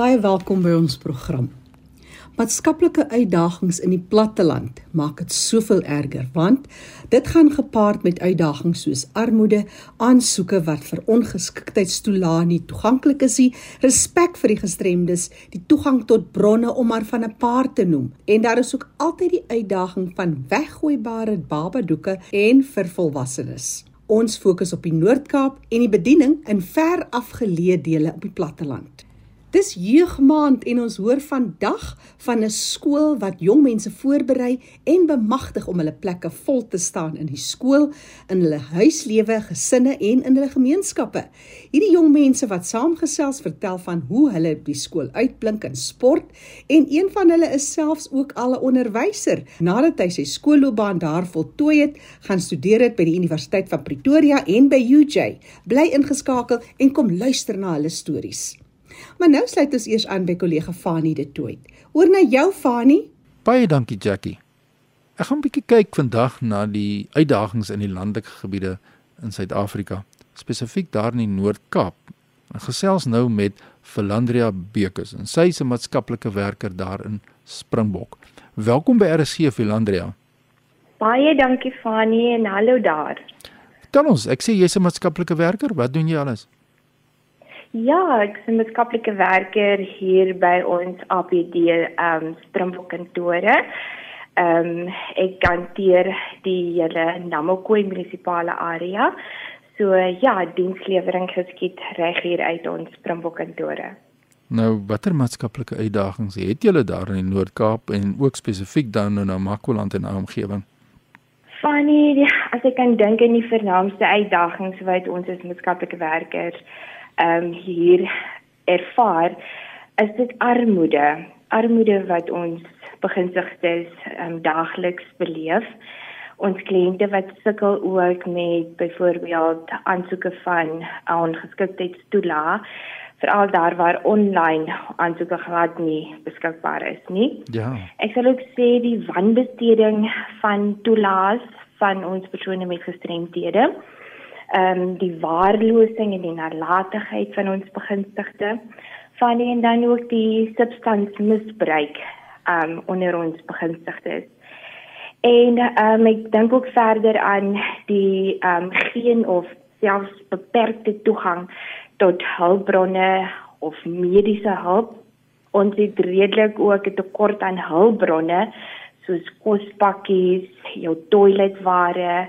Baie welkom by ons program. Maatskaplike uitdagings in die platteland maak dit soveel erger want dit gaan gepaard met uitdagings soos armoede, aansoeke wat vir ongeskiktheidstoelae nie toeganklik is nie, respek vir die gestremdes, die toegang tot bronne om maar van 'n paar te noem. En daar is ook altyd die uitdaging van weggooibare babadoeke en vir volwassenes. Ons fokus op die Noord-Kaap en die bediening in ver afgeleë dele op die platteland. Dis jeugmaand en ons hoor vandag van 'n skool wat jong mense voorberei en bemagtig om hulle plekke vol te staan in die skool, in hulle huislewe, gesinne en in hulle gemeenskappe. Hierdie jong mense wat saamgesels vertel van hoe hulle by skool uitblink in sport en een van hulle is selfs ook al 'n onderwyser. Nadat hy sy skoolloopbaan daar voltooi het, gaan studeer dit by die Universiteit van Pretoria en by UJ. Bly ingeskakel en kom luister na hulle stories. Maar nou sluit ons eers aan by kollega Fanie de Tooy. Oor na jou Fanie. Baie dankie Jackie. Ek gaan 'n bietjie kyk vandag na die uitdagings in die landelike gebiede in Suid-Afrika, spesifiek daar in die Noord-Kaap. Ek gesels nou met Philandria Bekes en sy is 'n maatskaplike werker daar in Springbok. Welkom by RSG Philandria. Baie dankie Fanie en hallo daar. Dan ons, ek sê jy's 'n maatskaplike werker, wat doen jy alles? Ja, ek is 'n maatskaplike werker hier by ons APD ehm um, Springbok kantore. Ehm um, ek hanteer die hele Namakwa munisipale area. So ja, dienslewering geskied reg hier uit ons Springbok kantore. Nou, watter maatskaplike uitdagings het julle daar in die Noord-Kaap en ook spesifiek dan in Namakwa-land en omgewing? Funny, as ek kan dink aan die vernaamste uitdagings wat ons as maatskaplike werkers ehm um, hier ervaar is dit armoede. Armoede wat ons beginsigtes ehm um, daagliks beleef. Ons kliënte wat sukkel ook met byvoorbeeld aansoeke van ongeskiktheidstoelae veral daar waar online aansoeke glad nie beskikbaar is nie. Ja. Ek sal ook sê die wanbesteding van toelaas van ons persone met gestremthede ehm um, die waarlosing en die nalatigheid van ons begunstigde van die en dan ook die substansmisbruik ehm um, onder ons begunstigdes. En ehm um, ek dink ook verder aan die ehm um, geen of selfs beperkte toegang tot hulpbronne of mediese hulp. Ons het redelik ook 'n tekort aan hulpbronne soos kospakkies, jou toiletware,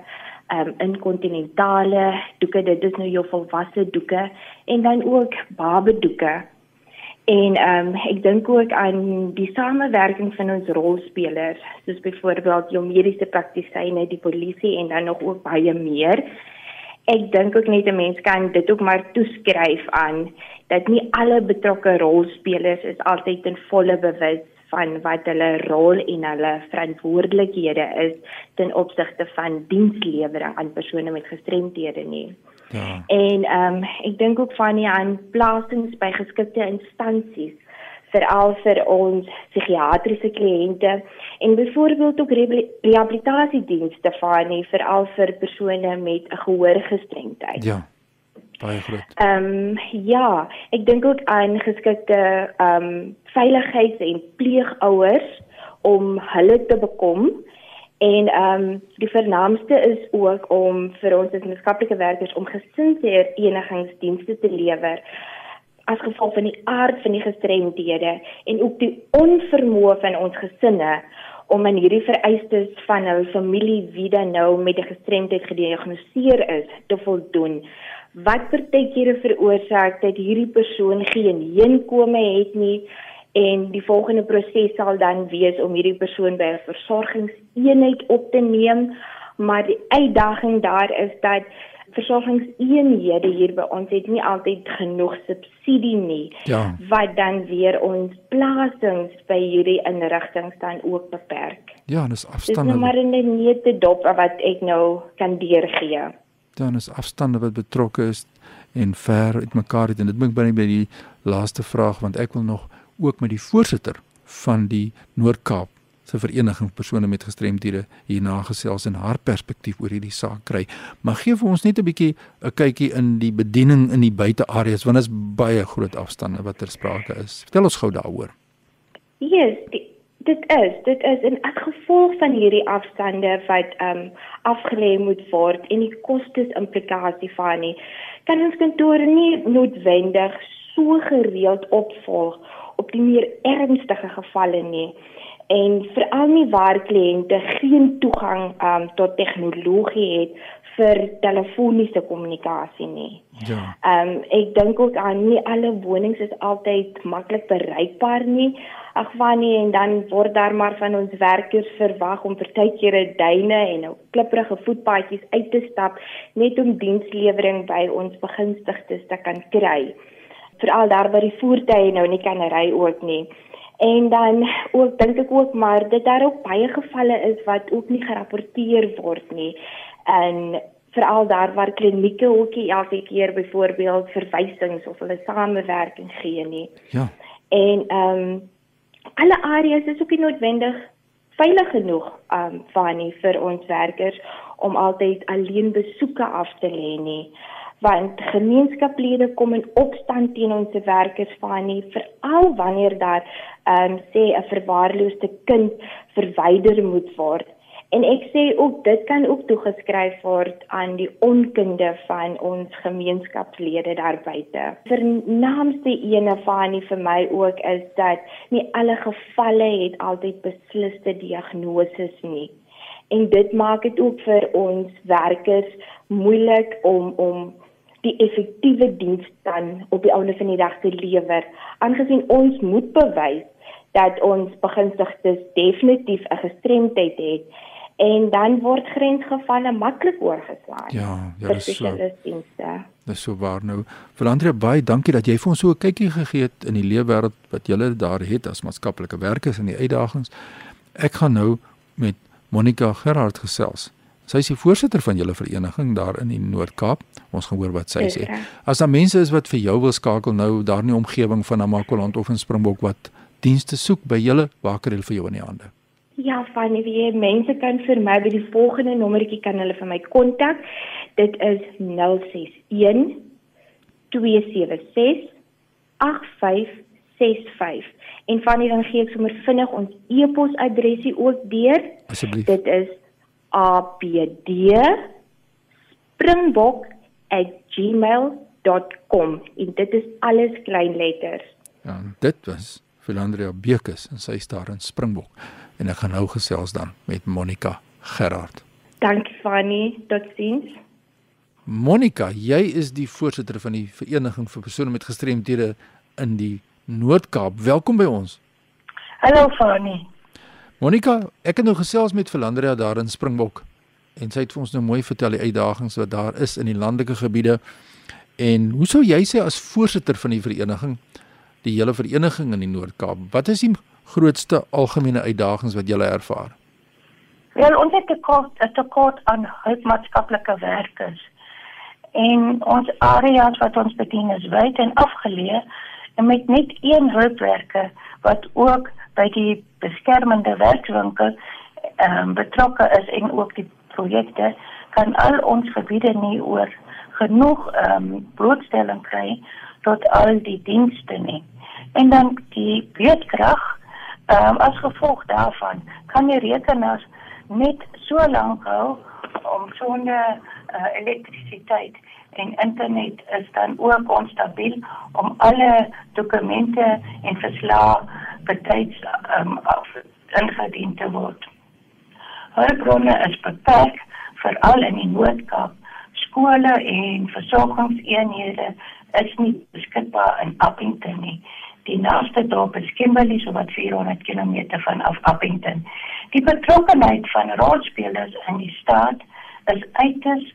ehm um, inkontinentale doeke dit is nou jou volwasse doeke en dan ook babedoeke. En ehm um, ek dink ook aan die samewerking van ons rolspelers soos byvoorbeeld jou mediese praktisyne, die polisie en dan nog ook baie meer. Ek dink ook net 'n mens kan dit ook maar toeskryf aan dat nie alle betrokke rolspelers is altyd ten volle bewus van wat hulle rol en hulle verantwoordelikhede is ten opsigte van dienslewering aan persone met gestremthede nie. Ja. En ehm um, ek dink ook van die aanplasings by geskikte instansies veral vir ons psigiatriese kliënte en byvoorbeeld ook rehabilitasiedienste vir nie veral vir persone met 'n gehoorgestremdheid. Ja baie groot. Ehm um, ja, ek dink ook aan geskikte ehm um, veiligheids- en pleegouers om hulle te bekom en ehm um, die vernaamste is ook om vir ons as maatskaplike werkers om gesinsherenigingsdienste te lewer as gevolg van die aard van die gestremdhede en ook die onvermoë van ons gesinne om aan hierdie vereistes van hul familie wie dan nou met 'n gestremdheid gediagnoseer is te voldoen wat partykeere veroorsaak dat hierdie persoon geen heenkome het nie en die volgende proses sal dan wees om hierdie persoon by 'n versorgingseenheid op te neem maar die uitdaging daar is dat versorgingseenhede hier by ons het nie altyd genoeg subsidie nie ja. wat dan weer ons plasings by hierdie inrigtinge dan ook beperk. Ja, dis afstande. Dis nou maar 'n nette dop wat ek nou kan deurgee dan is afstande wat betrokke is en ver uitmekaar het en dit bring binne by die laaste vraag want ek wil nog ook met die voorsitter van die Noord-Kaap se vereniging persone met gestremthede hierna gesels en haar perspektief oor hierdie saak kry. Maar gee vir ons net 'n bietjie 'n kykie in die bediening in die buiteareas want dit is baie groot afstande wat ter sprake is. Vertel ons gou daaroor. Yes, die, dit is, dit is in as gevolg van hierdie afstande wat ehm um, afgelê moet word en die kostes implikasie van nie. Kan ons kantore nie noodwendig so gereeld opvolg op die meer ernstige gevalle nie en veral nie waar kliënte geen toegang um, tot tegnologie het vir telefoniese kommunikasie nie. Ja. Ehm um, ek dink ook aan nie alle wonings is altyd maklik bereikbaar nie. Ag wanneer nie en dan word daar maar van ons werkers verwag om partykeer duine en nou klipprige voetpaadjies uit te stap net om dienslewering by ons begunstigdes te kan kry veral daar by die voertuie nou nie kan ry ook nie. En dan ook dink ek ook maar dit daar ook baie gevalle is wat ook nie gerapporteer word nie. En veral daar waar klinieke ook elke keer byvoorbeeld verwysings of hulle samewerking gee nie. Ja. En ehm um, alle areas is ook nie noodwendig veilig genoeg um vir nie vir ons werkers om altyd alleen besoeke af te lê nie want gemeenskaplede kom in opstand teen ons werkers van nie veral wanneer daar um, sê 'n verwaarloosde kind verwyder moet word en ek sê ook dit kan ook toegeskryf word aan die onkunde van ons gemeenskapslede daar buite. Vernaamste ene van nie vir my ook is dat nie alle gevalle het altyd besliste diagnoses nie. En dit maak dit ook vir ons werkers moeilik om om die effektiewe diens dan op die einde van die dag te lewer aangesien ons moet bewys dat ons begunstigdes definitief 'n gestremdheid het en dan word grensgevalle maklik oorgeslaan. Ja, ja, dis so. Dis so waar nou. Verandre baie dankie dat jy vir ons so 'n kykie gegee het in die leefwêreld wat julle daar het as maatskaplike werkers en die uitdagings. Ek gaan nou met Monica Gerard gesels. Sy is die voorsitter van julle vereniging daar in die Noord-Kaap. Ons gaan hoor wat sy sê. As daar mense is wat vir jou wil skakel nou daar in die omgewing van Namakoland of in Springbok wat dienste soek by julle, waar kan hulle vir jou in die hande? Ja, fyn, wie mense kan vir my by die volgende nommertjie kan hulle vir my kontak. Dit is 061 276 8565. En van hier dan gee ek sommer vinnig ons e-posadresie ook deur. Asseblief. Dit is apd@gmail.com en dit is alles klein letters. Ja, dit was Philandria Bekus en sy staan in Springbok en ek gaan nou gesels dan met Monica Gerard. Dankie Fanny, totsiens. Monica, jy is die voorsitter van die vereniging vir persone met gestremthede in die Noord-Kaap. Welkom by ons. Hallo Fanny. Monica, ek het nou gesels met Verlandria daar in Springbok en sy het vir ons nou mooi vertel die uitdagings wat daar is in die landelike gebiede. En hoe sou jy sê as voorsitter van die vereniging, die hele vereniging in die Noord-Kaap, wat is die grootste algemene uitdagings wat julle ervaar? Wel, ons het tekort, 'n tekort aan hulpmaatskaplike werkers. En ons areas wat ons bedien is wyd en afgeleë en met net een hulpwerker wat ook by die beskermende werkswinkel ehm um, betrokke is en ook die projekte kan al ons gebiede nie oor genoeg ehm um, blootstelling kry tot al die dienste nie. En dan die beurtkrag ehm um, as gevolg daarvan kan die rekenaars net so lank hou om sonder uh, elektrisiteit en internet is dan ook onstabiel om alle dokumente en verslae betyds um, ingedien te word. Hulpbronne is beperk veral in die Noord-Kaap. Skole en versorgingseenhede is nie beskikbaar in Appington nie. Die naaste dorp is Kimberley so wat 400 km van af Appington. Die betrokkenheid van rolspelers in die staat is uiters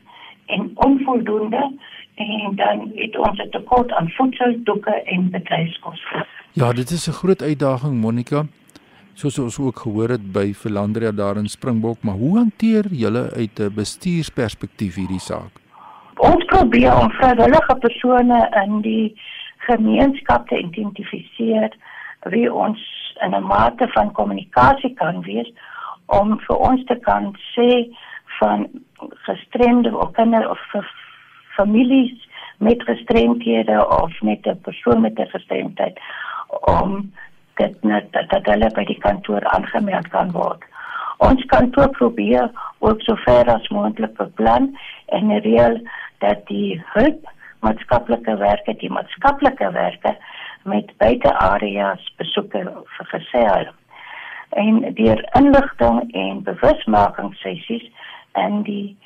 en onvoldoende en dan het ons 'n tekort aan voedsel, doeke en bedryfskoste. Ja, dit is 'n groot uitdaging Monica. Soos ons ook gehoor het by Verlandria daar in Springbok, maar hoe hanteer julle uit 'n bestuursperspektief hierdie saak? Ons probeer om vrywillige persone in die gemeenskap te identifiseer wie ons in 'n mate van kommunikasie kan wees om vir ons te kan sê van gestremde of kinders of families met gestremdhede of met 'n persoon met 'n gestremdheid om dit net dat, dat hulle by die kantoor aangemeld kan word. Ons kantoor probeer ook so ver as moontlik beplan en reël dat die hulp maatskaplike werke, die maatskaplike werke met beide areas besoeke vergesel. En deur inligting en bewusmaking sessies in die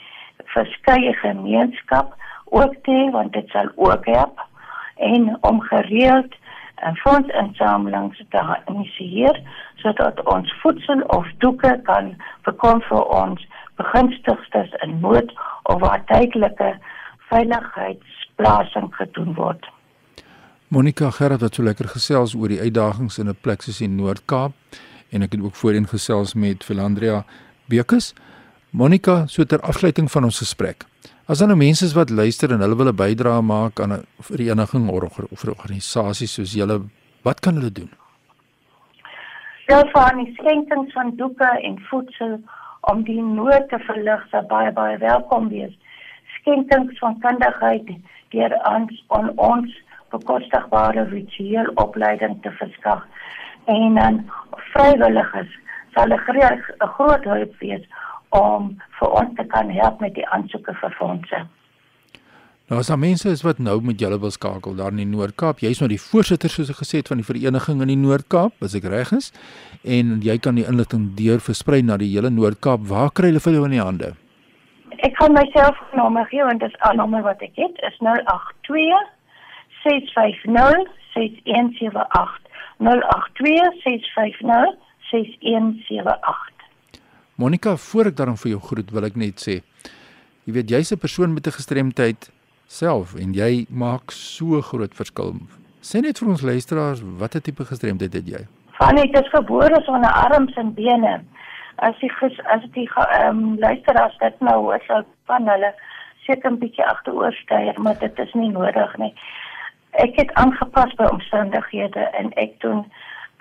verskeie gemeenskap ook te want dit sal ook help en om gereeld 'n fondsinsameling te initieer sodat ons voedsel of doeke kan bekom vir ons begunstigdes in nood of waar tydelike veiligheidsplasing gedoen word. Monica Gerard het so lekker gesels oor die uitdagings in 'n plek soos die Noord-Kaap en ek het ook voorheen gesels met Philandria Bekus. Monica, so ter afsluiting van ons gesprek. As daar nou mense is wat luister en hulle wil 'n bydrae maak aan 'n vereniging of 'n organisasie soos julle, wat kan hulle doen? Ja, van die skenkings van doeke en voedsel om die nood te verlig, sal baie baie welkom wees skenkings van kundigheid deur ons on ons bekostigbare ritueel opleiding te verskaf en dan vrywilligers sal 'n groot hulp wees om vir ons te kan help met die aansoeke vir fondse. Nou as daar mense is wat nou met julle wil skakel daar in die Noord-Kaap, jy's nou die voorsitter soos ek gesê het van die vereniging in die Noord-Kaap, as ek reg is, en jy kan die inligting deur versprei na die hele Noord-Kaap. Waar kry hulle vir jou in die hande? ek kan myself nommer gee want dit is 'n nommer wat ek het is 082 650 6178 082 650 6178 Monica voor ek daarom vir jou groet wil ek net sê jy weet jy's 'n persoon met 'n gestremdheid self en jy maak so groot verskil. Sê net vir ons luisteraars watter tipe gestremdheid het jy? Van ek is gebore sonder arms en bene. As die as die ehm um, luisteraars dit nou sou van hulle seker 'n bietjie agteroor styer maar dit is nie nodig nie. Ek het aangepas by omstandighede en ek doen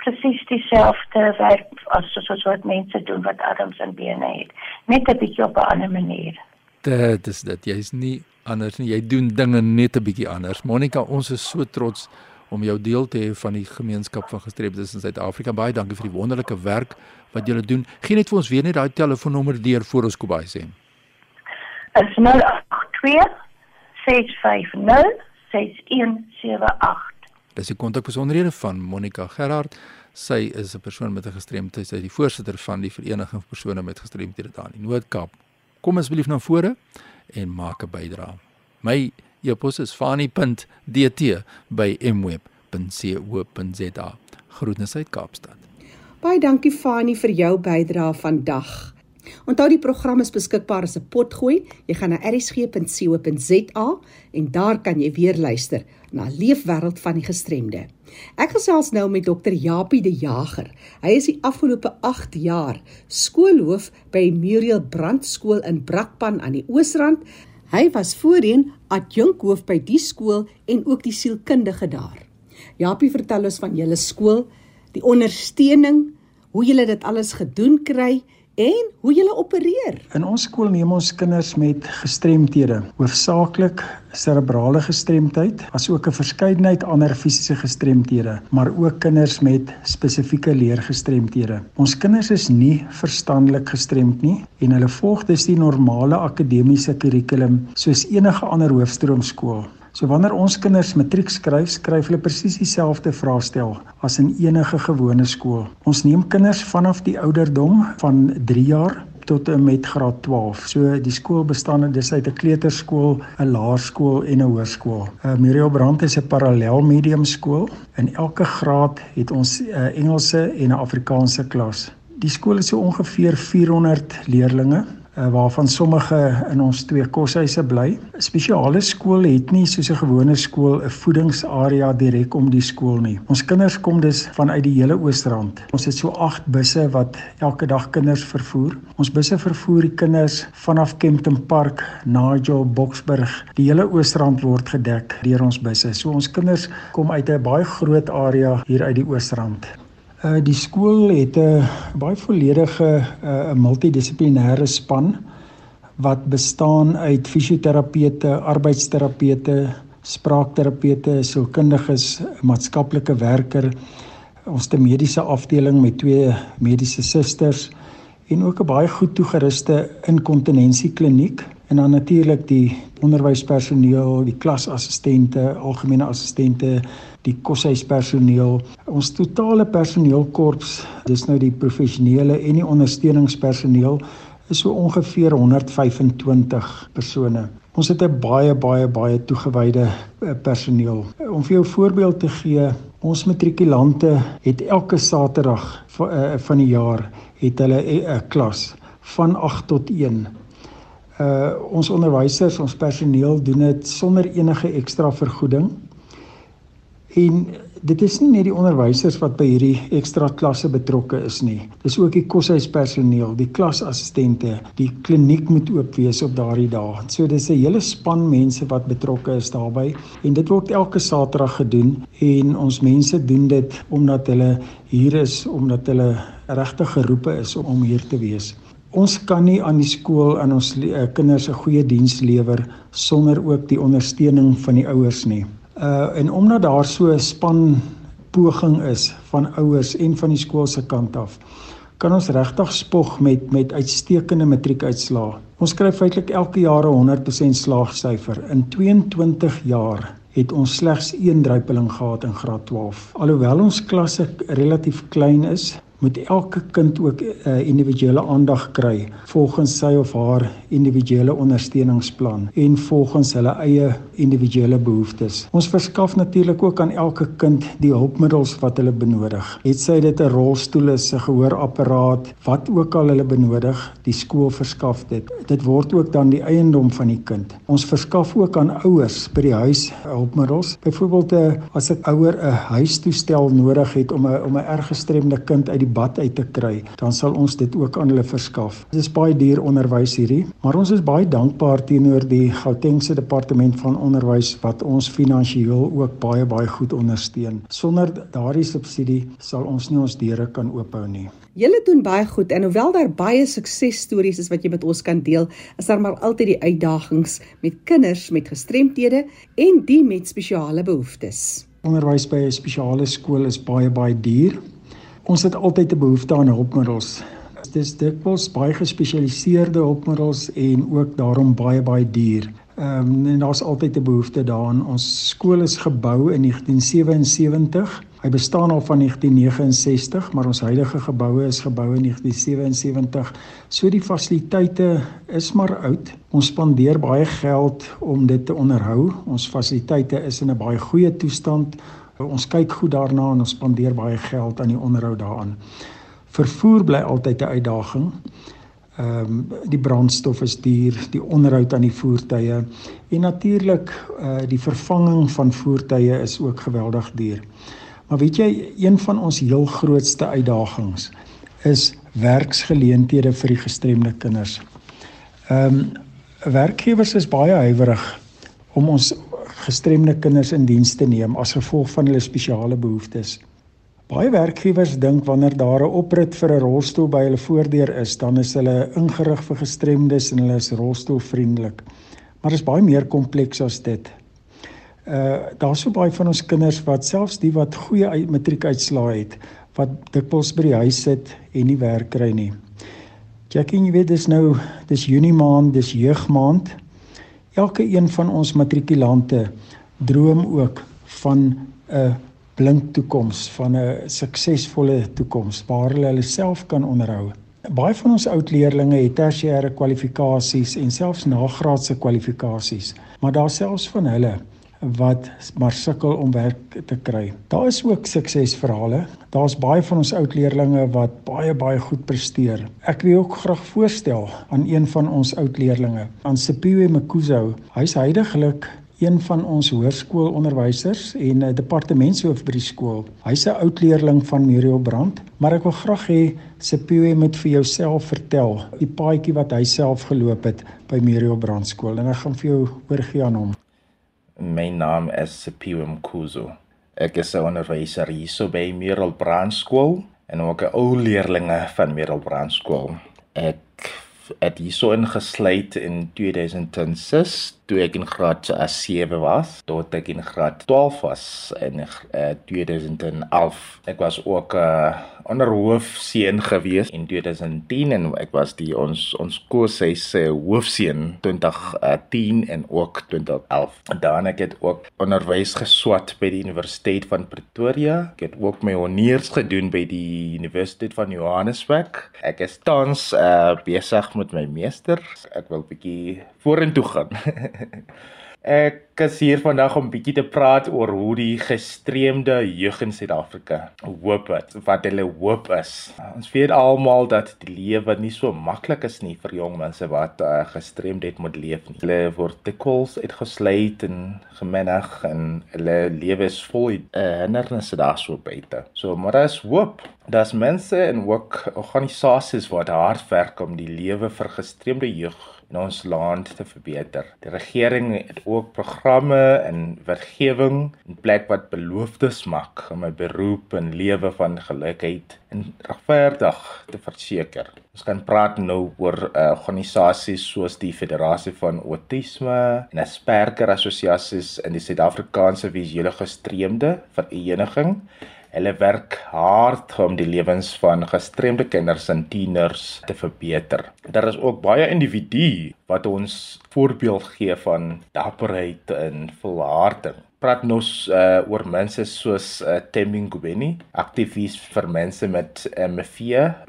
presies dieselfde werk as soos wat mense doen wat arms en bene het. Net 'n bietjie op 'n ander manier. Dit is dit. Jy's nie anders nie. Jy doen dinge net 'n bietjie anders. Monica, ons is so trots om jou deel te hê van die gemeenskap van gestremdes in Suid-Afrika. Baie dankie vir die wonderlike werk wat julle doen. Geen net vir ons weer net daai telefoonnommer deur voor ons Kobai sê. Is 082 650 6178. Dis die kontakbesonderhede van Monica Gerard. Sy is 'n persoon met 'n gestremdheid. Sy is die voorsitter van die vereniging vir persone met gestremthede daar in die Noord-Kaap. Kom asseblief na vore en maak 'n bydrae. My e-pos is fani.dt by mweb.co.za. Groetnisse uit Kaapstad. Baie dankie Fani vir jou bydrae vandag. Onthou die program is beskikbaar as 'n potgooi. Jy gaan na erisg.co.za en daar kan jy weer luister na Leefwêreld van die gestremde. Ek gesels nou met Dr. Japie de Jager. Hy is die afgelope 8 jaar skoolhoof by Muriel Brandskool in Brakpan aan die Oosrand. Hy was voorheen adjunkhoof by die skool en ook die sielkundige daar. Japie vertel ons van julle skool die ondersteuning, hoe julle dit alles gedoen kry en hoe julle opereer. In ons skool neem ons kinders met gestremthede, hoofsaaklik serebrale gestremdheid, asook 'n verskeidenheid ander fisiese gestremthede, maar ook kinders met spesifieke leergestremthede. Ons kinders is nie verstandelik gestremd nie en hulle volg dus die normale akademiese kurrikulum soos enige ander hoofstroomskool. So wanneer ons kinders matriek skryf, skryf hulle presies dieselfde vraestel as in enige gewone skool. Ons neem kinders vanaf die ouderdom van 3 jaar tot en met graad 12. So die skool bestaan dis uit 'n kleuterskool, 'n laerskool en 'n hoërskool. Uh, Muriel Brand is 'n parallel medium skool. In elke graad het ons 'n uh, Engelse en 'n Afrikaanse klas. Die skool het so ongeveer 400 leerders uh, waarvan sommige in ons twee koshuise bly. 'n Spesiale skool het nie soos 'n gewone skool 'n voedingsarea direk om die skool nie. Ons kinders kom dus vanuit die hele Oosrand. Ons het so 8 busse wat elke dag kinders vervoer. Ons busse vervoer die kinders vanaf Kempton Park, Nigel, Boksburg. Die hele Oosrand word gedek deur ons busse. So ons kinders kom uit 'n baie groot area hier uit die Oosrand. Uh die skool het 'n baie volledige uh multidissiplinêre span wat bestaan uit fisioterapeute, arbeidsterapeute, spraakterapeute, sielkundiges, maatskaplike werker, ons te mediese afdeling met twee mediese susters en ook 'n baie goed toegeruste inkontinensiekliniek en dan natuurlik die onderwyspersoneel, die klasassistente, algemene assistente, die koshuispersoneel. Ons totale personeelkorps, dis nou die professionele en die ondersteuningspersoneel is so ongeveer 125 persone. Ons het 'n baie baie baie toegewyde eh, personeel. Om vir jou voorbeeld te gee, ons matrikulante het elke Saterdag eh, van die jaar het hulle 'n klas van 8 tot 1. Uh ons onderwysers, ons personeel doen dit sonder enige ekstra vergoeding. En dit is nie net die onderwysers wat by hierdie ekstra klasse betrokke is nie. Dis ook die koshuispersoneel, die klasassistente, die kliniek moet oop wees op daardie dae. So dis 'n hele span mense wat betrokke is daarbey en dit word elke Saterdag gedoen en ons mense doen dit omdat hulle hier is omdat hulle regtig geroepe is om hier te wees. Ons kan nie aan die skool aan ons uh, kinders 'n goeie diens lewer sonder ook die ondersteuning van die ouers nie. Uh en omdat daar so 'n span poging is van ouers en van die skool se kant af, kan ons regtig spog met met uitstekende matriekuitslae. Ons kry feitelik elke jaar 'n 100% slaagsyfer. In 22 jaar het ons slegs een druipeling gehad in graad 12. Alhoewel ons klasse relatief klein is, moet elke kind ook 'n uh, eh, individuele aandag kry volgens sy of haar individuele ondersteuningsplan en volgens hulle eie individuele behoeftes. Ons verskaf natuurlik ook aan elke kind die hulpmiddels wat hulle benodig. Het sy dit 'n rolstoel is, 'n gehoorapparaat, wat ook al hulle benodig, die skool verskaf dit. Dit word ook dan die eiendom van die kind. Ons verskaf ook aan ouers by die huis hulpmiddels. Byvoorbeeld eh, as 'n ouer 'n huistoestel nodig het om 'n om 'n erg gestremde kind uit die bad uit te kry, dan sal ons dit ook aan hulle verskaf. Dit is baie duur onderwys hierdie, maar ons is baie dankbaar teenoor die Gautengse departement van onderwys wat ons finansiëel ook baie baie goed ondersteun. Sonder daardie subsidie sal ons nie ons deure kan oophou nie. Julle doen baie goed en hoewel daar baie suksesstories is wat jy met ons kan deel, is daar maar altyd die uitdagings met kinders met gestremthede en die met spesiale behoeftes. Onderwys by 'n spesiale skool is baie baie duur Ons het altyd 'n behoefte aan hulpmiddels. Dis dikwels baie gespesialiseerde hulpmiddels en ook daarom baie baie duur. Ehm um, en daar's altyd 'n behoefte daaraan. Ons skool is gebou in 1977. Hy bestaan al van 1969, maar ons huidige geboue is gebou in 1977. So die fasiliteite is maar oud. Ons spandeer baie geld om dit te onderhou. Ons fasiliteite is in 'n baie goeie toestand. Ons kyk goed daarna en ons spandeer baie geld aan die onderhoud daaraan. Vervoer bly altyd 'n uitdaging. Ehm um, die brandstof is duur, die onderhoud aan die voertuie en natuurlik uh die vervanging van voertuie is ook geweldig duur. Maar weet jy, een van ons heel grootste uitdagings is werksgeleenthede vir die gestremde kinders. Ehm um, werkgewers is baie huiwerig om ons gestremde kinders in diens te neem as gevolg van hulle spesiale behoeftes. Baie werkgewers dink wanneer daar 'n oprit vir 'n rolstoel by hulle voordeur is, dan is hulle ingerig vir gestremdes en hulle is rolstoelvriendelik. Maar dit is baie meer kompleks as dit. Uh daar's so baie van ons kinders wat selfs die wat goeie matriekuitslae het, wat dikwels by die huis sit en nie werk kry nie. Jackie, jy weet dis nou dis Junie maand, dis jeugmaand. Elke een van ons matrikulante droom ook van 'n blink toekoms, van 'n suksesvolle toekoms waar hulle hulle self kan onderhou. Baie van ons oud leerdlinge het tersiêre kwalifikasies en selfs nagraadse kwalifikasies, maar daar selfs van hulle wat maar sukkel om werk te kry. Daar is ook suksesverhale. Daar's baie van ons oud leerdlinge wat baie baie goed presteer. Ek wil ook graag voorstel aan een van ons oud leerdlinge, aan Sipiwe Mkuzo. Hy's heidaglik een van ons hoërskoolonderwysers en 'n departementshoof by die skool. Hy's 'n oud leerling van Muriel Brand, maar ek wil graag hê Sipiwe moet vir jouself vertel die paadjie wat hy self geloop het by Muriel Brand skool en ek gaan vir jou oorgie aan hom. My naam is Sipiwe Mkhuzo. Ek is 'n onderwyser hierso by Mirel Brand Skool en ook 'n ou leerlinge van Middelbrand skool. Ek het hierso ingesluit in 2006 toe ek in graad 7 was tot ek in graad 12 was in uh, 2011 ek was ook 'n uh, onderhoofseun gewees in 2010 en ek was die ons ons koorseis se hoofseun 2010 en ook 2011 daarna ek het ook onderwys geswat by die Universiteit van Pretoria. Ek het ook my honeurs gedoen by die Universiteit van Johannesburg. Ek is tans uh, besig met my meester. Ek wil bietjie vorentoe gaan Ek is hier vandag om bietjie te praat oor hoe die gestreemde jeug in Suid-Afrika hoop het, wat hulle hoop is. Ons weet almal dat die lewe nie so maklik is nie vir jong mense wat uh, gestreemdheid moet leef nie. Hulle word dikwels uitgesluit en gemenig en hulle lewe is vol hindernisse daarso buite. So, maar daar is hoop. Daar's mense en ook organisasies wat hard werk om die lewe vir gestreemde jeug in ons land te verbeter. Die regering het ook programme en wetgewing in plek wat beloftes maak om 'n beroep en lewe van gelukheid en regverdig te verseker. Ons kan praat nou oor uh, organisasies soos die Federasie van Autisme en Asperger Assosiasies in die Suid-Afrikaanse Visuele Gestremde Vereniging Hulle werk hard om die lewens van gestremde kinders en tieners te verbeter. Daar is ook baie individue wat ons voorbeeld gee van dapperheid en volharding praat ons uh, oor mense soos uh, Tembing Gubeni, aktivis vir mense met HIV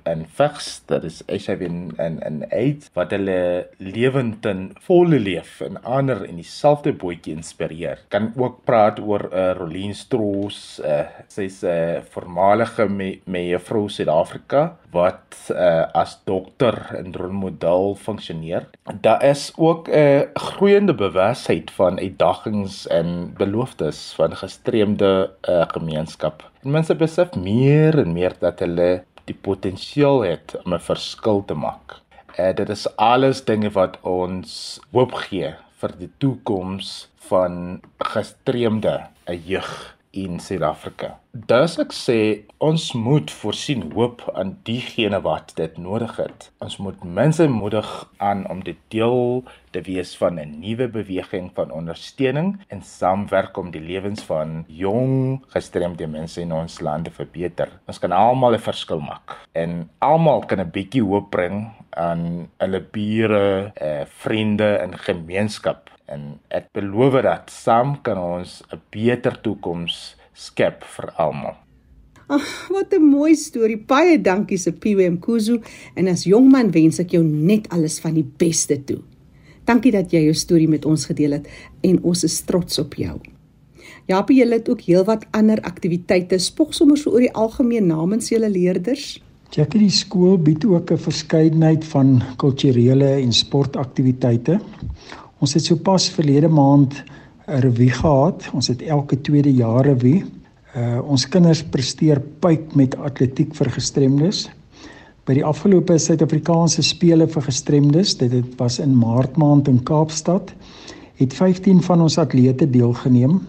en vigs, dit is HIV en en AIDS wat hulle lewend en volle leef en ander in dieselfde bootjie inspireer. Kan ook praat oor uh, Rolien Stroos, uh, sy's 'n uh, voormalige me mevrou Suid-Afrika wat uh, as dokter en rolmodel funksioneer. Daar is ook 'n uh, groeiende bewustheid van uitdagings en beloofdes van gestreemde uh, gemeenskap. En mense besef meer en meer dat hulle die potensiaal het om 'n verskil te maak. Uh, dit is alles dinge wat ons hoop gee vir die toekoms van gestreemde 'n jeug in Suid-Afrika. Dus ek sê ons moet voorsien hoop aan diegene wat dit nodig het. Ons moet mense moedig aan om dit deel te wees van 'n nuwe beweging van ondersteuning en saamwerk om die lewens van jong gestremde mense in ons land te verbeter. Ons kan almal 'n verskil maak en almal kan 'n bietjie hoop bring aan hulle bure, eh, vriende en gemeenskap en ek beloof dat saam kan ons 'n beter toekoms skep vir almal. Ag, wat 'n mooi storie. Baie dankie se PWM Kuzu en as jong man wens ek jou net alles van die beste toe. Dankie dat jy jou storie met ons gedeel het en ons is trots op jou. Japie, julle het ook heelwat ander aktiwiteite, spog sommer so oor die algemeen namens julle leerders. Jackie, die skool bied ook 'n verskeidenheid van kulturele en sportaktiwiteite. Ons het sopas verlede maand 'n revue gehad. Ons het elke tweede jaar revue. Uh ons kinders presteer pyp met atletiek vir gestremdes. By die afgelope Suid-Afrikaanse spele vir gestremdes, dit het was in Maart maand in Kaapstad, het 15 van ons atlete deelgeneem.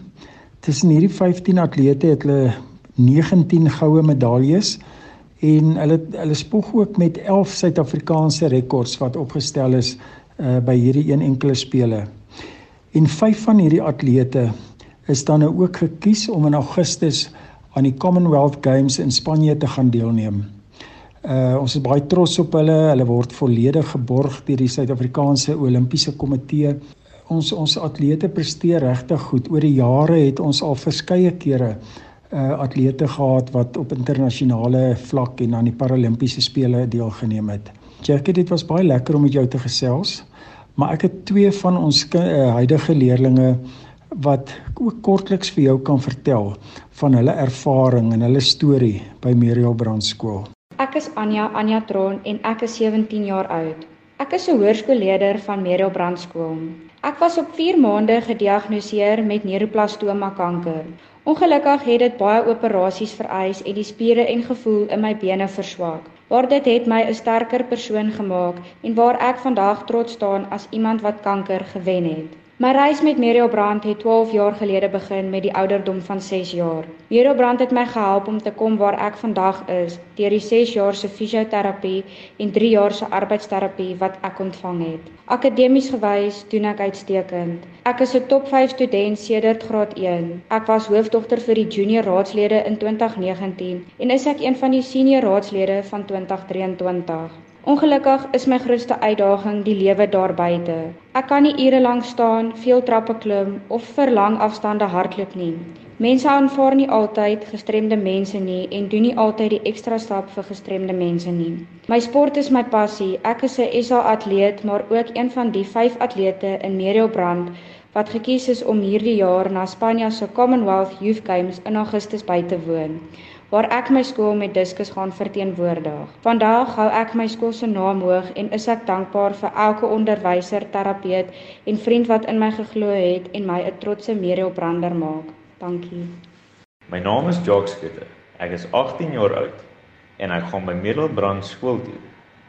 Tussen hierdie 15 atlete het hulle 19 goue medaljes en hulle hulle spog ook met 11 Suid-Afrikaanse rekords wat opgestel is uh, by hierdie een enkele spele. En vyf van hierdie atlete is dan nou ook gekies om in Augustus aan die Commonwealth Games in Spanje te gaan deelneem. Uh ons is baie trots op hulle. Hulle word volledig geborg deur die Suid-Afrikaanse Olimpiese Komitee. Ons ons atlete presteer regtig goed. Oor die jare het ons al verskeie kere uh atlete gehad wat op internasionale vlak en aan die Paralimpiese spele deelgeneem het. Jackie, dit was baie lekker om met jou te gesels. Maar ek het twee van ons uh, huidige leerdlinge wat ook kortliks vir jou kan vertel van hulle ervaring en hulle storie by Meriel Brandskool. Ek is Anja, Anja Tron en ek is 17 jaar oud. Ek is 'n hoërskoolleier van Meriel Brandskool. Ek was op 4 maande gediagnoseer met neuroblastoma kanker. Ongelukkig het dit baie operasies vereis en die spiere en gevoel in my bene verswak waar dit het my 'n sterker persoon gemaak en waar ek vandag trots staan as iemand wat kanker gewen het. My reis met Muriel Brand het 12 jaar gelede begin met die ouderdom van 6 jaar. Muriel Brand het my gehelp om te kom waar ek vandag is deur die 6 jaar se fisioterapie en 3 jaar se arbeidsterapie wat ek ontvang het. Akademies gewys doen ek uitstekend. Ek is 'n top 5 student sedert graad 1. Ek was hoofdogter vir die junior raadslede in 2019 en is ek een van die senior raadslede van 2023. Ongelukkig is my grootste uitdaging die lewe daar buite. Ek kan nie ure lank staan, veel trappe klim of vir lang afstande hardloop nie. Mense aanvaar nie altyd gestremde mense nie en doen nie altyd die ekstra stap vir gestremde mense nie. My sport is my passie. Ek is 'n SA atleet, maar ook een van die 5 atlete in Meriel Brand wat gekies is om hierdie jaar na Spanje se Commonwealth Youth Games in Augustus by te woon waar ek my skool met diskus gaan verteenwoordig. Vandag hou ek my skool se naam hoog en is ek dankbaar vir elke onderwyser, terapeut en vriend wat in my geglo het en my 'n trotse medeoprander maak. Dankie. My naam is Jacques Skutte. Ek is 18 jaar oud en ek gaan by Middelbrand skool toe.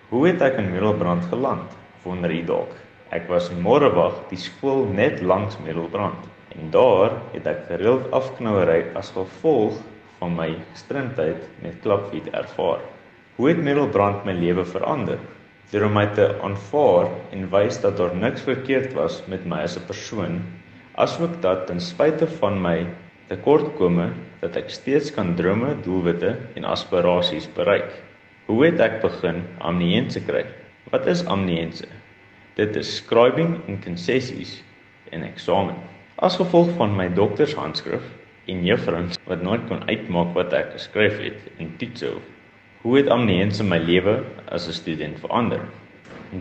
Hoe het ek in Middelbrand geland? Wonder jy dalk? Ek was in Morewag, die skool net langs Middelbrand. En daar het ek gereeld afknouery as gevolg van my gestremdheid met klapfiet ervaar. Hoe het Middelbrand my lewe verander? Deur om my te aanvaar en wys dat daar niks verkeerd was met my as 'n persoon, asook dat ten spyte van my tekortkome dat ek steeds kan drome, doelwitte en aspirasies bereik. Hoe het ek begin amniense kry? Wat is amniense? Dit is scribing en konsessies in eksamen. As gevolg van my doktershandskrif en juffrouens wat nooit kon uitmaak wat ek geskryf het in toetse. Hoe het amneens in my lewe as 'n student verander?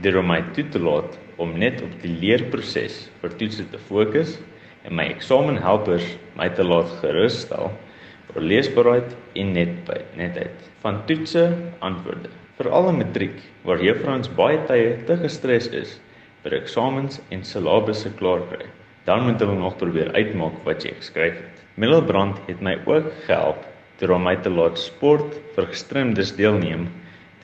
Deur my toe te laat om net op die leerproses vir toetse te fokus en my eksamenhelpers my te laat gerus stel oor leesbaarheid en net by netheid van toetse antwoorde. Veral in matriek waar juffrouens baie tye te gestres is vir eksamens en syllabusse klaar kry. Dan moet hulle nog probeer uitmaak wat jy geskryf het. Middelbrand het my ook gehelp deur om my te laat sport vir gestremdes deelneem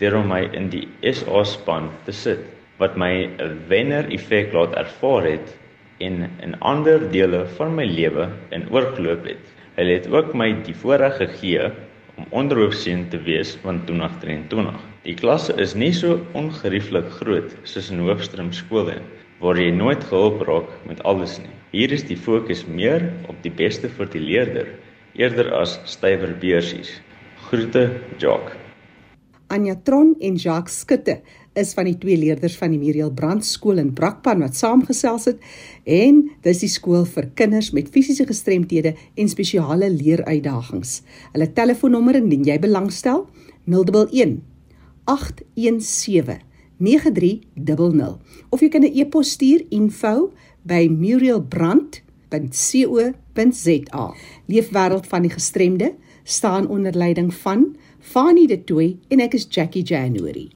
deur om my in die SA span te sit wat my 'n wenner effek laat ervaar het en in ander dele van my lewe in oorgeloop het. Hy het ook my die voorreg gegee om onderhoofseun te wees van 2023. Die klasse is nie so ongerieflik groot soos in Hoofstroom skole waar jy nooit gehelp raak met alles nie. Hier is die fokus meer op die beste vir die leerder eerder as stywer beursies. Groete, Jock. Anja Tron en Jacques Skutte is van die twee leerders van die Muriel Brand skool in Brakpan wat saamgesels het en dis die skool vir kinders met fisiese gestremthede en spesiale leeruitdagings. Hulle telefoonnommer indien jy belangstel 011 817 9300 of jy kan 'n e-pos stuur info by murielbrand.co.za. Leefwêreld van die gestremde staan onder leiding van Fanie De Tooy en ek is Jackie January.